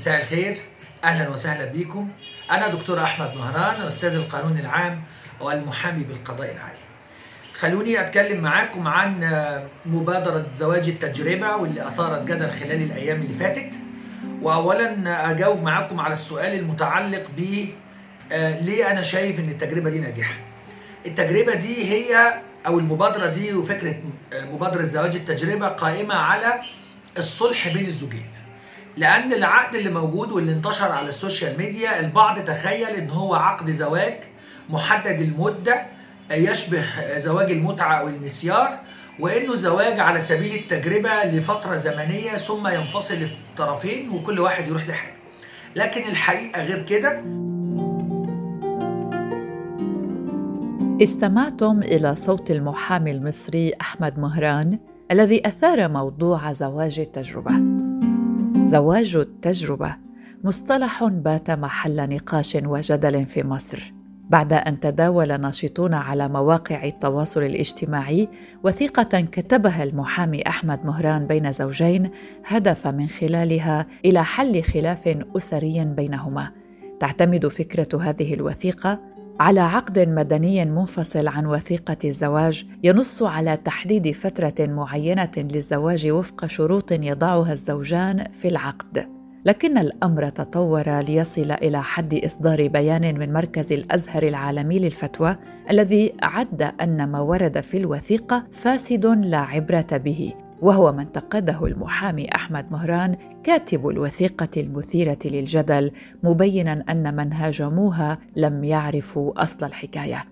مساء الخير. أهلا وسهلا بكم. أنا دكتور أحمد مهران أستاذ القانون العام والمحامي بالقضاء العالي. خلوني أتكلم معاكم عن مبادرة زواج التجربة واللي أثارت جدل خلال الأيام اللي فاتت. واولا أجاوب معاكم على السؤال المتعلق ب ليه أنا شايف إن التجربة دي ناجحة. التجربة دي هي أو المبادرة دي وفكرة مبادرة زواج التجربة قائمة على الصلح بين الزوجين. لأن العقد اللي موجود واللي انتشر على ال social media البعض تخيل إن هو عقد زواج محدد المدة يشبه زواج المتعة أو المسيار وإنه زواج على سبيل التجربة لفترة زمنية ثم ينفصل الطرفين وكل واحد يروح لحاله. لكن الحقيقة غير كده. استمعتم إلى صوت المحامي المصري أحمد مهران الذي أثار موضوع زواج التجربة. زواج التجربة. مصطلح بات محل نقاش وجدل في مصر. بعد أن تداول ناشطون على مواقع التواصل الاجتماعي وثيقة كتبها المحامي أحمد مهران بين زوجين هدف من خلالها إلى حل خلاف أسري بينهما. تعتمد فكرة هذه الوثيقة على عقد مدني منفصل عن وثيقة الزواج ينص على تحديد فترة معينة للزواج وفق شروط يضعها الزوجان في العقد. لكن الأمر تطور ليصل إلى حد إصدار بيان من مركز الأزهر العالمي للفتوى الذي عد أن ما ورد في الوثيقة فاسد لا عبرة به. وهو ما انتقده المحامي أحمد مهران كاتب الوثيقة المثيرة للجدل مبينا أن من هاجموها لم يعرفوا أصل الحكاية.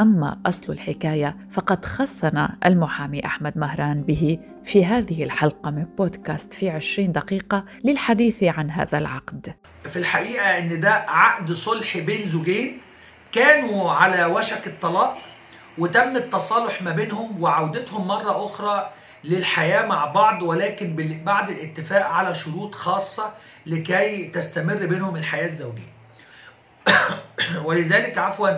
أما أصل الحكاية فقد خصنا المحامي أحمد مهران به في هذه الحلقة من بودكاست في عشرين دقيقة للحديث عن هذا العقد. في الحقيقة إن ده عقد صلح بين زوجين كانوا على وشك الطلاق وتم التصالح ما بينهم وعودتهم مرة أخرى للحياة مع بعض ولكن بعد الاتفاق على شروط خاصة لكي تستمر بينهم الحياة الزوجية. ولذلك عفوا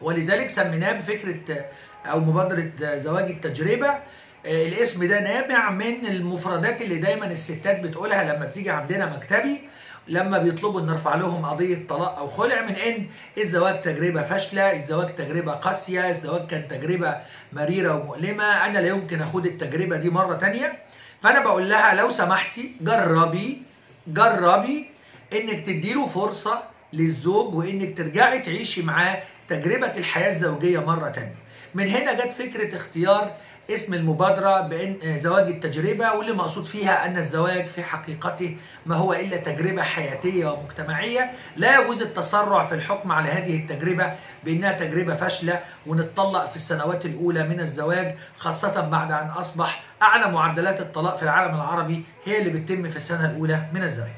ولذلك سميناه بفكرة أو مبادرة زواج التجربة الاسم ده نابع من المفردات اللي دايما الستات بتقولها لما بتيجي عندنا مكتبي لما بيطلبوا إن نرفع لهم قضية طلاق أو خلع من إن الزواج تجربة فاشلة، الزواج تجربة قاسية، الزواج كان تجربة مريرة ومؤلمة، أنا لا يمكن أخد التجربة دي مرة تانية. فأنا بقول لها لو سمحتي جربي جربي إنك تديله فرصة للزوج وإنك ترجعي تعيشي معاه تجربة الحياة الزوجية مرة تانية. من هنا جت فكرة اختيار اسم المبادرة بأن زواج التجربة واللي مقصود فيها أن الزواج في حقيقته ما هو إلا تجربة حياتية ومجتمعية. لا يجوز التسرع في الحكم على هذه التجربة بأنها تجربة فاشلة ونتطلق في السنوات الأولى من الزواج خاصة بعد أن أصبح أعلى معدلات الطلاق في العالم العربي هي اللي بتتم في السنة الأولى من الزواج.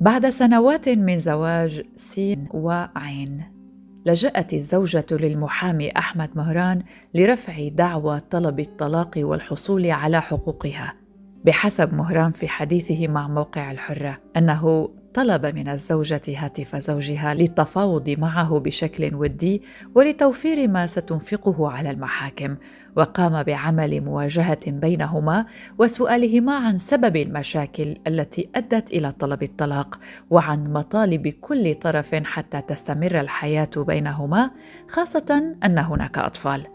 بعد سنوات من زواج سين وعين. لجأت الزوجة للمحامي أحمد مهران لرفع دعوى طلب الطلاق والحصول على حقوقها بحسب مهران في حديثه مع موقع الحرة أنه طلب من الزوجة هاتف زوجها للتفاوض معه بشكل ودي ولتوفير ما ستنفقه على المحاكم وقام بعمل مواجهة بينهما وسؤالهما عن سبب المشاكل التي أدت إلى طلب الطلاق وعن مطالب كل طرف حتى تستمر الحياة بينهما خاصة أن هناك أطفال.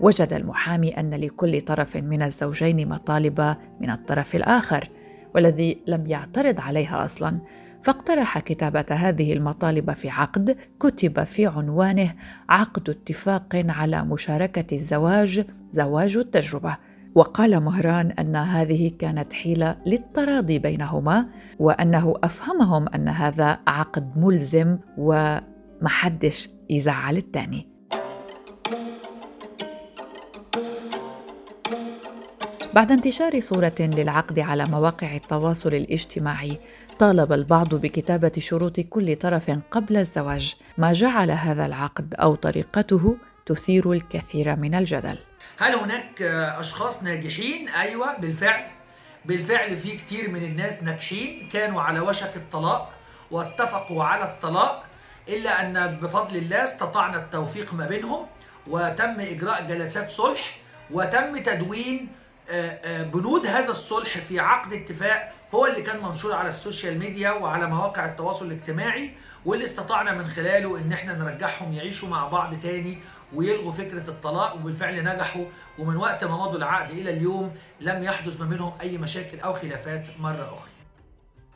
وجد المحامي أن لكل طرف من الزوجين مطالب من الطرف الآخر والذي لم يعترض عليها أصلا. فاقترح كتابة هذه المطالب في عقد كتب في عنوانه عقد اتفاق على مشاركة الزواج زواج التجربة. وقال مهران أن هذه كانت حيلة للتراضي بينهما وأنه أفهمهم أن هذا عقد ملزم ومحدش يزعل الثاني بعد انتشار صورة للعقد على مواقع التواصل الاجتماعي طالب البعض بكتابة شروط كل طرف قبل الزواج ما جعل هذا العقد أو طريقته تثير الكثير من الجدل. هل هناك أشخاص ناجحين؟ أيوه بالفعل. بالفعل في كتير من الناس ناجحين كانوا على وشك الطلاق واتفقوا على الطلاق إلا أن بفضل الله استطعنا التوفيق ما بينهم وتم إجراء جلسات صلح وتم تدوين بنود هذا الصلح في عقد اتفاق هو اللي كان منشور على ال social media وعلى مواقع التواصل الاجتماعي واللي استطعنا من خلاله إن إحنا نرجعهم يعيشوا مع بعض تاني ويلغوا فكرة الطلاق وبالفعل نجحوا ومن وقت ما مضوا العقد إلى اليوم لم يحدث ما بينهم أي مشاكل أو خلافات مرة أخرى.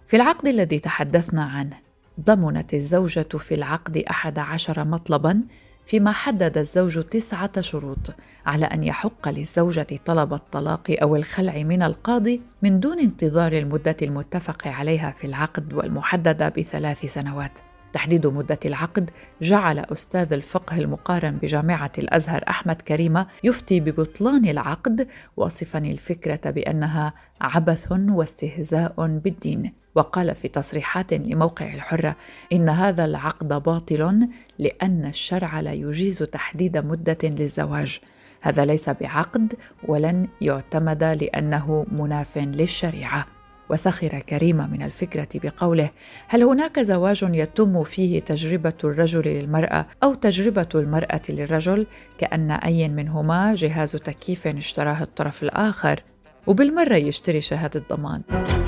في العقد الذي تحدثنا عنه ضمنت الزوجة في العقد أحد عشر مطلبا فيما حدد الزوج تسعة شروط على أن يحق للزوجة طلب الطلاق أو الخلع من القاضي من دون انتظار المدة المتفق عليها في العقد والمحددة بثلاث سنوات. تحديد مدة العقد جعل أستاذ الفقه المقارن بجامعة الأزهر أحمد كريمة يفتي ببطلان العقد واصفا الفكرة بأنها عبث واستهزاء بالدين. وقال في تصريحات لموقع الحرة إن هذا العقد باطل لأن الشرع لا يجيز تحديد مدة للزواج. هذا ليس بعقد ولن يعتمد لأنه مناف للشريعة. وسخر كريمه من الفكرة بقوله هل هناك زواج يتم فيه تجربة الرجل للمرأة أو تجربة المرأة للرجل؟ كأن أي منهما جهاز تكييف اشتراه الطرف الآخر. وبالمرة يشتري شهادة ضمان.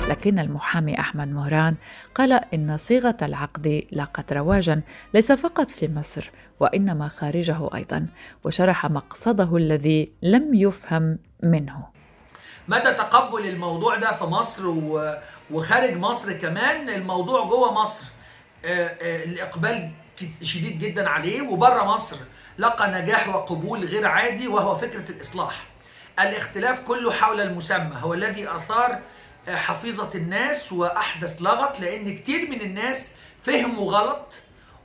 لكن المحامي أحمد مهران قال إن صيغة العقد لاقت رواجا ليس فقط في مصر وإنما خارجه أيضا وشرح مقصده الذي لم يفهم منه. مدى تقبل الموضوع ده في مصر وخارج مصر كمان؟ الموضوع جوه مصر الإقبال شديد جدا عليه وبره مصر لقى نجاح وقبول غير عادي وهو فكرة الإصلاح. الاختلاف كله حول المسمى هو الذي أثار حفيظة الناس وأحدث لغط لأن كتير من الناس فهموا غلط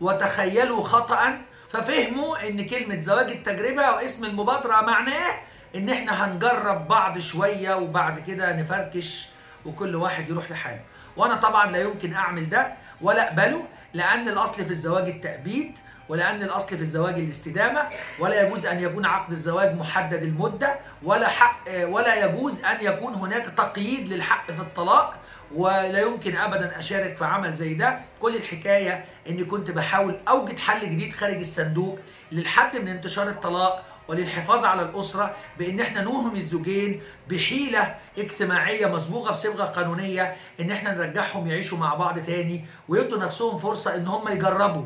وتخيلوا خطا ففهموا إن كلمة زواج التجربة أو اسم المبادرة معناه إن إحنا هنجرب بعض شوية وبعد كده نفركش وكل واحد يروح لحاله. وأنا طبعا لا يمكن أعمل ده ولا أقبله لأن الأصل في الزواج التأبيد ولأن الأصل في الزواج الاستدامة ولا يجوز أن يكون عقد الزواج محدد المدة ولا حق ولا يجوز أن يكون هناك تقييد للحق في الطلاق ولا يمكن ابدا أشارك في عمل زي ده. كل الحكاية إني كنت بحاول أوجد حل جديد خارج الصندوق للحد من انتشار الطلاق وللحفاظ على الأسرة بإن إحنا نوهم الزوجين بحيلة اجتماعية مسبوقة بصبغة قانونية إن إحنا نرجعهم يعيشوا مع بعض تاني ويدوا نفسهم فرصة إن هم يجربوا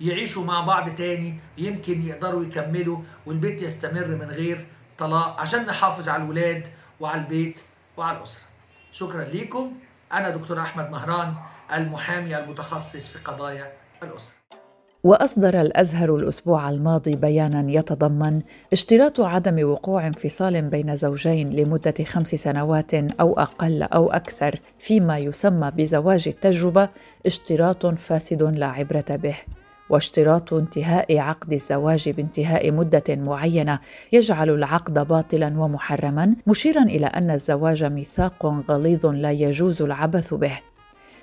يعيشوا مع بعض تاني يمكن يقدروا يكملوا والبيت يستمر من غير طلاق عشان نحافظ على الولاد وعلى البيت وعلى الأسرة. شكرا ليكم. أنا دكتور أحمد مهران المحامي المتخصص في قضايا الأسرة. وأصدر الأزهر الأسبوع الماضي بيانا يتضمن اشتراط عدم وقوع انفصال بين زوجين لمدة خمس سنوات أو أقل أو أكثر فيما يسمى بزواج التجربة اشتراط فاسد لا عبرة به. واشتراط انتهاء عقد الزواج بانتهاء مدة معينة يجعل العقد باطلا ومحرما مشيرا إلى أن الزواج ميثاق غليظ لا يجوز العبث به.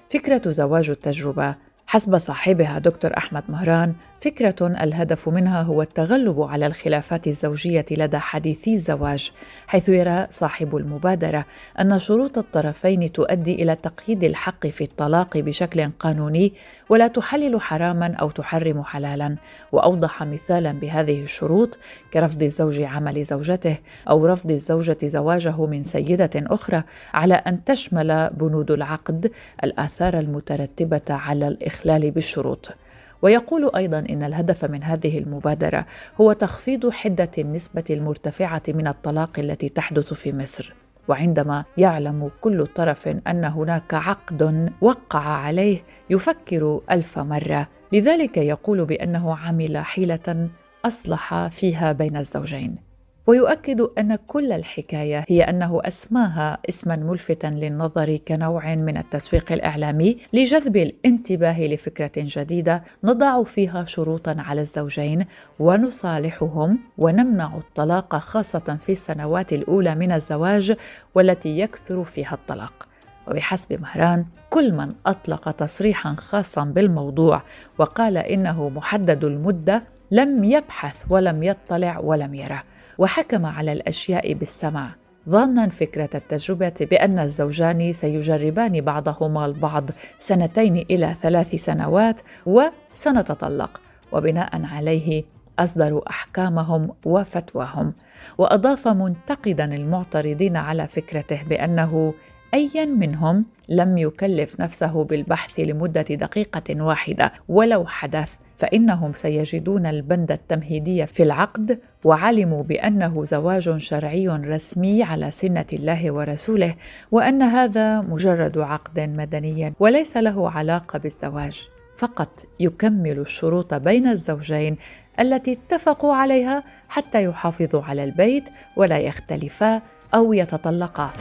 فكرة زواج التجربة حسب صاحبها دكتور أحمد مهران فكرة الهدف منها هو التغلب على الخلافات الزوجية لدى حديثي الزواج حيث يرى صاحب المبادرة أن شروط الطرفين تؤدي إلى تقييد الحق في الطلاق بشكل قانوني ولا تحلل حراما أو تحرم حلالا وأوضح مثالا بهذه الشروط كرفض الزوج عمل زوجته أو رفض الزوجة زواجه من سيدة أخرى على أن تشمل بنود العقد الآثار المترتبة على الإخلال بالشروط. ويقول أيضا إن الهدف من هذه المبادرة هو تخفيض حدة النسبة المرتفعة من الطلاق التي تحدث في مصر. وعندما يعلم كل طرف أن هناك عقد وقع عليه يفكر ألف مرة. لذلك يقول بأنه عمل حيلة أصلح فيها بين الزوجين. ويؤكد أن كل الحكاية هي أنه أسماها اسما ملفتا للنظر كنوع من التسويق الإعلامي لجذب الانتباه لفكرة جديدة نضع فيها شروطا على الزوجين ونصالحهم ونمنع الطلاق خاصة في السنوات الأولى من الزواج والتي يكثر فيها الطلاق. وبحسب مهران كل من أطلق تصريحا خاصا بالموضوع وقال إنه محدد المدة لم يبحث ولم يطلع ولم يره. وحكم على الأشياء بالسمع. ظانا فكرة التجربة بأن الزوجان سيجربان بعضهما البعض سنتين إلى ثلاث سنوات وسنتطلق وبناء عليه أصدروا أحكامهم وفتواهم. وأضاف منتقدا المعترضين على فكرته بأنه أيا منهم لم يكلف نفسه بالبحث لمدة دقيقة واحدة ولو حدث فإنهم سيجدون البند التمهيدي في العقد وعلموا بأنه زواج شرعي رسمي على سنة الله ورسوله وأن هذا مجرد عقد مدني وليس له علاقة بالزواج. فقط يكمل الشروط بين الزوجين التي اتفقوا عليها حتى يحافظوا على البيت ولا يختلفا أو يتطلقا.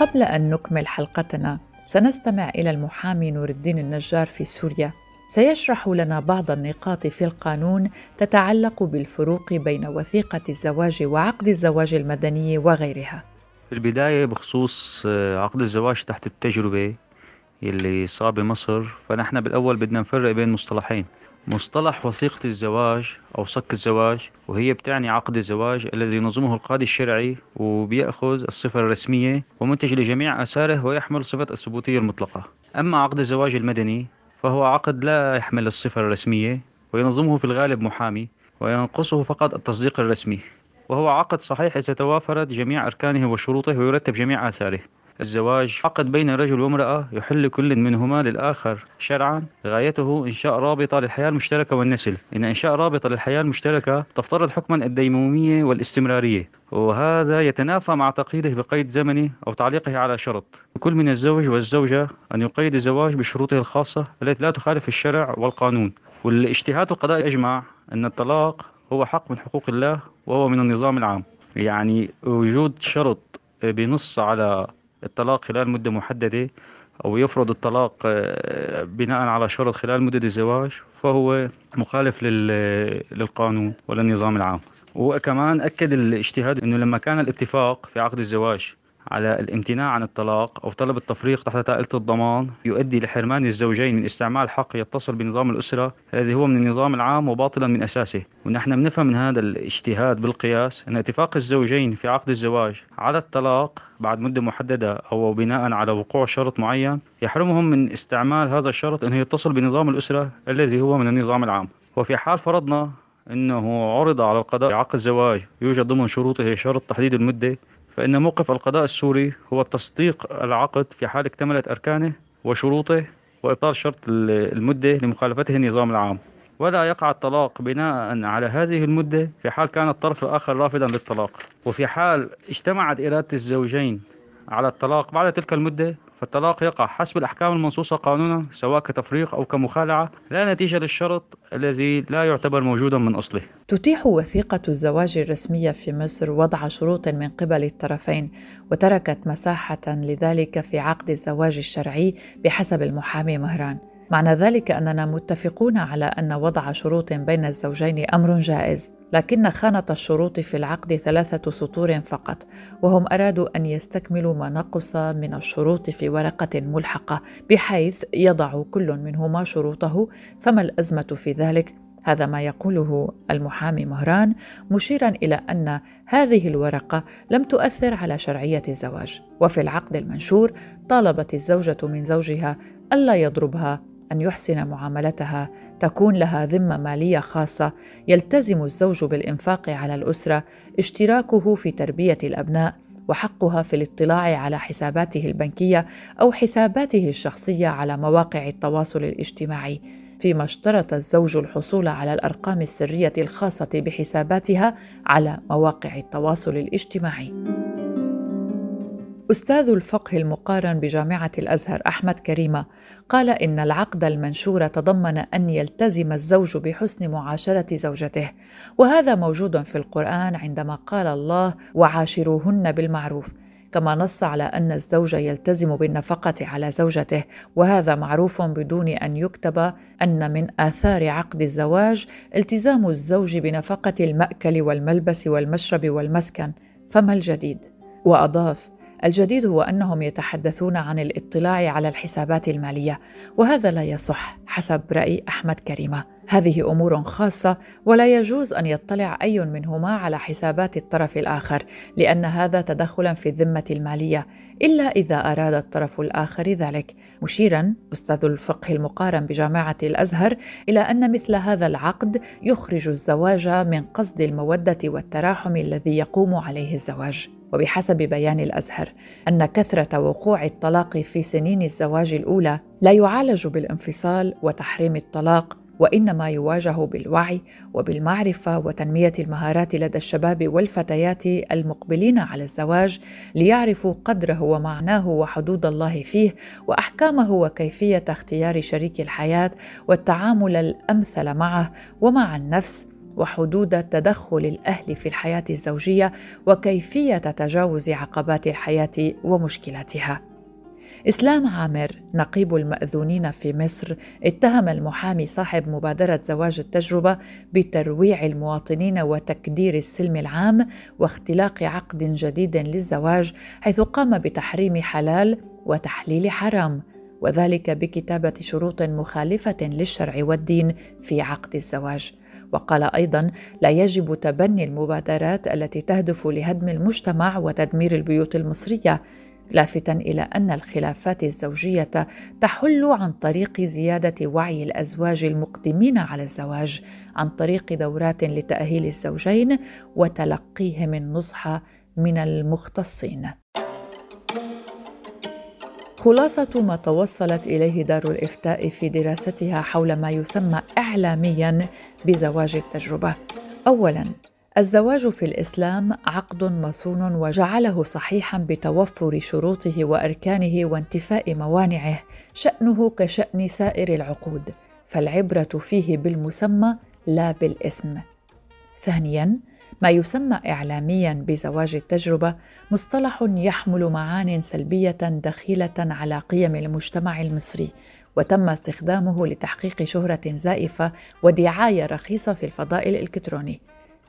قبل أن نكمل حلقتنا سنستمع إلى المحامي نور الدين النجار في سوريا. سيشرح لنا بعض النقاط في القانون تتعلق بالفروق بين وثيقة الزواج وعقد الزواج المدني وغيرها. في البداية بخصوص آه، عقد الزواج تحت التجربة يلي صار بمصر فنحن بالأول بدنا نفرق بين مصطلحين. مصطلح وثيقة الزواج أو صك الزواج وهي بتعني عقد الزواج الذي ينظمه القاضي الشرعي وبيأخذ الصفة الرسمية ومنتج لجميع آثاره ويحمل صفة الثبوتية المطلقة. أما عقد الزواج المدني فهو عقد لا يحمل الصفة الرسمية وينظمه في الغالب محامي وينقصه فقط التصديق الرسمي. وهو عقد صحيح إذا توافرت جميع أركانه وشروطه ويرتب جميع آثاره. الزواج. عقد بين رجل وامرأة يحل كل منهما للآخر. شرعا غايته إنشاء رابطة للحياة المشتركة والنسل. إن إنشاء رابطة للحياة المشتركة تفترض حكما الديمومية والاستمرارية. وهذا يتنافى مع تقييده بقيد زمني أو تعليقه على شرط. كل من الزوج والزوجة أن يقيد الزواج بشروطه الخاصة التي لا تخالف الشرع والقانون. والاجتهاد القضائي يجمع أن الطلاق هو حق من حقوق الله وهو من النظام العام. يعني وجود شرط بنص على الطلاق خلال مدة محددة أو يفرض الطلاق آه، بناء على شرط خلال مدة الزواج فهو مخالف للقانون وللنظام العام. وكمان أكد الاجتهاد أنه لما كان الاتفاق في عقد الزواج على الامتناع عن الطلاق أو طلب التفريق تحت طائلة الضمان يؤدي لحرمان الزوجين من استعمال حق يتصل بنظام الأسرة. الذي هو من النظام العام وباطلا من أساسه. ونحن بنفهم من هذا الاجتهاد بالقياس أن اتفاق الزوجين في عقد الزواج على الطلاق بعد مدة محددة أو بناء على وقوع شرط معين يحرمهم من استعمال هذا الشرط أنه يتصل بنظام الأسرة الذي هو من النظام العام. وفي حال فرضنا أنه عرض على القضاء عقد الزواج يوجد ضمن شروطه شرط تحديد المدة فإن موقف القضاء السوري هو تصديق العقد في حال اكتملت أركانه وشروطه وإبطال شرط المدة لمخالفته النظام العام. ولا يقع الطلاق بناء على هذه المدة في حال كان الطرف الآخر رافضا للطلاق. وفي حال اجتمعت إرادة الزوجين على الطلاق بعد تلك المدة فالطلاق يقع. حسب الأحكام المنصوصة قانونا سواء كتفريق أو كمخالعة لا نتيجة للشرط الذي لا يعتبر موجودا من أصله. تتيح وثيقة الزواج الرسمية في مصر وضع شروط من قبل الطرفين وتركت مساحة لذلك في عقد الزواج الشرعي بحسب المحامي مهران. معنى ذلك أننا متفقون على أن وضع شروط بين الزوجين أمر جائز لكن خانة الشروط في العقد ثلاثة سطور فقط وهم أرادوا أن يستكملوا ما نقص من الشروط في ورقة ملحقة بحيث يضع كل منهما شروطه فما الأزمة في ذلك؟ هذا ما يقوله المحامي مهران مشيرا إلى أن هذه الورقة لم تؤثر على شرعية الزواج وفي العقد المنشور طالبت الزوجة من زوجها ألا يضربها أن يحسن معاملتها تكون لها ذمة مالية خاصة يلتزم الزوج بالإنفاق على الأسرة اشتراكه في تربية الأبناء وحقها في الاطلاع على حساباته البنكية أو حساباته الشخصية على مواقع التواصل الاجتماعي فيما اشترط الزوج الحصول على الأرقام السرية الخاصة بحساباتها على مواقع التواصل الاجتماعي. أستاذ الفقه المقارن بجامعة الأزهر أحمد كريمة قال إن العقد المنشور تضمن أن يلتزم الزوج بحسن معاشرة زوجته وهذا موجود في القرآن عندما قال الله وعاشروهن بالمعروف كما نص على أن الزوج يلتزم بالنفقة على زوجته وهذا معروف بدون أن يكتب أن من آثار عقد الزواج التزام الزوج بنفقة المأكل والملبس والمشرب والمسكن فما الجديد؟ وأضاف الجديد هو أنهم يتحدثون عن الاطلاع على الحسابات المالية وهذا لا يصح حسب رأي أحمد كريمة. هذه أمور خاصة ولا يجوز أن يطلع أي منهما على حسابات الطرف الآخر لأن هذا تدخلا في الذمة المالية إلا إذا أراد الطرف الآخر ذلك. مشيرا أستاذ الفقه المقارن بجامعة الأزهر إلى أن مثل هذا العقد يخرج الزواج من قصد المودة والتراحم الذي يقوم عليه الزواج. وبحسب بيان الأزهر أن كثرة وقوع الطلاق في سنين الزواج الأولى لا يعالج بالانفصال وتحريم الطلاق وإنما يواجه بالوعي وبالمعرفة وتنمية المهارات لدى الشباب والفتيات المقبلين على الزواج ليعرفوا قدره ومعناه وحدود الله فيه وأحكامه وكيفية اختيار شريك الحياة والتعامل الأمثل معه ومع النفس وحدود تدخل الأهل في الحياة الزوجية وكيفية تجاوز عقبات الحياة ومشكلاتها إسلام عامر نقيب المأذونين في مصر اتهم المحامي صاحب مبادرة زواج التجربة بترويع المواطنين وتكدير السلم العام واختلاق عقد جديد للزواج حيث قام بتحريم حلال وتحليل حرام وذلك بكتابة شروط مخالفة للشرع والدين في عقد الزواج. وقال أيضا لا يجب تبني المبادرات التي تهدف لهدم المجتمع وتدمير البيوت المصرية لافتا إلى أن الخلافات الزوجية تحل عن طريق زيادة وعي الأزواج المقدمين على الزواج عن طريق دورات لتأهيل الزوجين وتلقيهم النصح من المختصين. خلاصة ما توصلت إليه دار الإفتاء في دراستها حول ما يسمى إعلامياً بزواج التجربة. أولاً، الزواج في الإسلام عقد مصون وجعله صحيحا بتوفر شروطه وأركانه وانتفاء موانعه شأنه كشأن سائر العقود فالعبرة فيه بالمسمى لا بالاسم ثانيا ما يسمى اعلاميا بزواج التجربة مصطلح يحمل معان سلبية دخيلة على قيم المجتمع المصري وتم استخدامه لتحقيق شهرة زائفة ودعاية رخيصة في الفضاء الإلكتروني.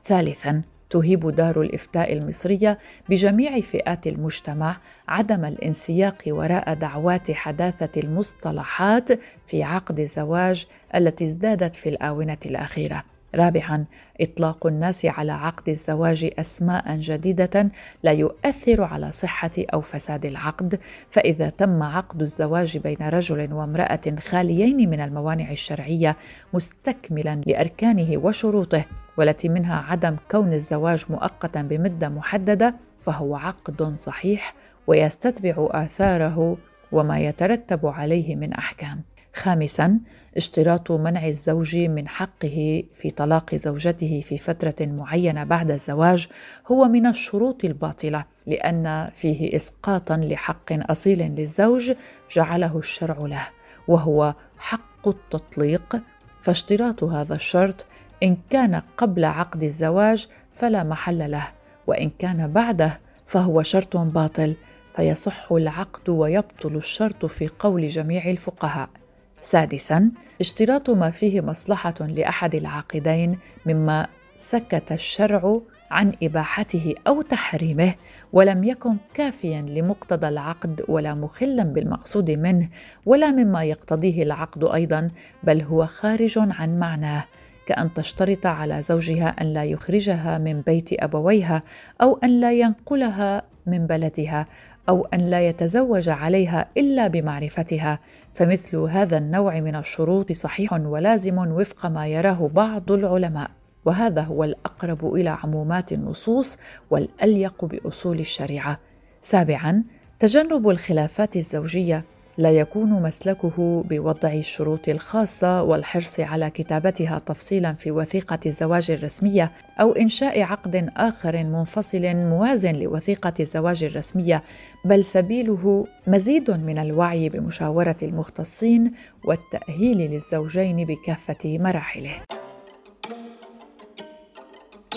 ثالثا تهيب دار الإفتاء المصرية بجميع فئات المجتمع عدم الانسياق وراء دعوات حداثة المصطلحات في عقد الزواج التي ازدادت في الآونة الأخيرة. رابعا إطلاق الناس على عقد الزواج اسماء جديدة لا يؤثر على صحة أو فساد العقد فإذا تم عقد الزواج بين رجل وامرأة خاليين من الموانع الشرعية مستكملا لأركانه وشروطه والتي منها عدم كون الزواج مؤقتا بمدة محددة فهو عقد صحيح ويستتبع آثاره وما يترتب عليه من أحكام. خامسا اشتراط منع الزوج من حقه في طلاق زوجته في فترة معينة بعد الزواج هو من الشروط الباطلة لأن فيه اسقاطا لحق أصيل للزوج جعله الشرع له وهو حق التطليق. فاشتراط هذا الشرط إن كان قبل عقد الزواج فلا محل له وإن كان بعده فهو شرط باطل فيصح العقد ويبطل الشرط في قول جميع الفقهاء. سادسا اشتراط ما فيه مصلحة لأحد العاقدين مما سكت الشرع عن إباحته أو تحريمه ولم يكن كافيا لمقتضى العقد ولا مخلا بالمقصود منه ولا مما يقتضيه العقد أيضا بل هو خارج عن معناه كأن تشترط على زوجها أن لا يخرجها من بيت أبويها أو أن لا ينقلها من بلدها أو أن لا يتزوج عليها إلا بمعرفتها. فمثل هذا النوع من الشروط صحيح ولازم وفق ما يراه بعض العلماء وهذا هو الأقرب إلى عمومات النصوص والأليق بأصول الشريعة. سابعا تجنب الخلافات الزوجية لا يكون مسلكه بوضع الشروط الخاصة والحرص على كتابتها تفصيلا في وثيقة الزواج الرسمية أو إنشاء عقد آخر منفصل موازن لوثيقة الزواج الرسمية بل سبيله مزيد من الوعي بمشاورة المختصين والتأهيل للزوجين بكافة مراحله.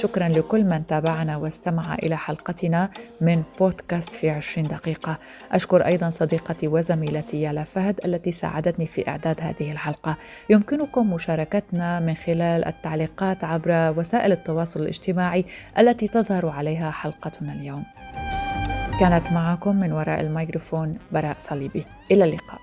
شكرا لكل من تابعنا واستمع إلى حلقتنا من بودكاست في عشرين دقيقة. أشكر أيضا صديقتي وزميلتي يالا فهد التي ساعدتني في إعداد هذه الحلقة. يمكنكم مشاركتنا من خلال التعليقات عبر وسائل التواصل الاجتماعي التي تظهر عليها حلقتنا اليوم. كانت معكم من وراء الميكروفون براء صليبي. إلى اللقاء.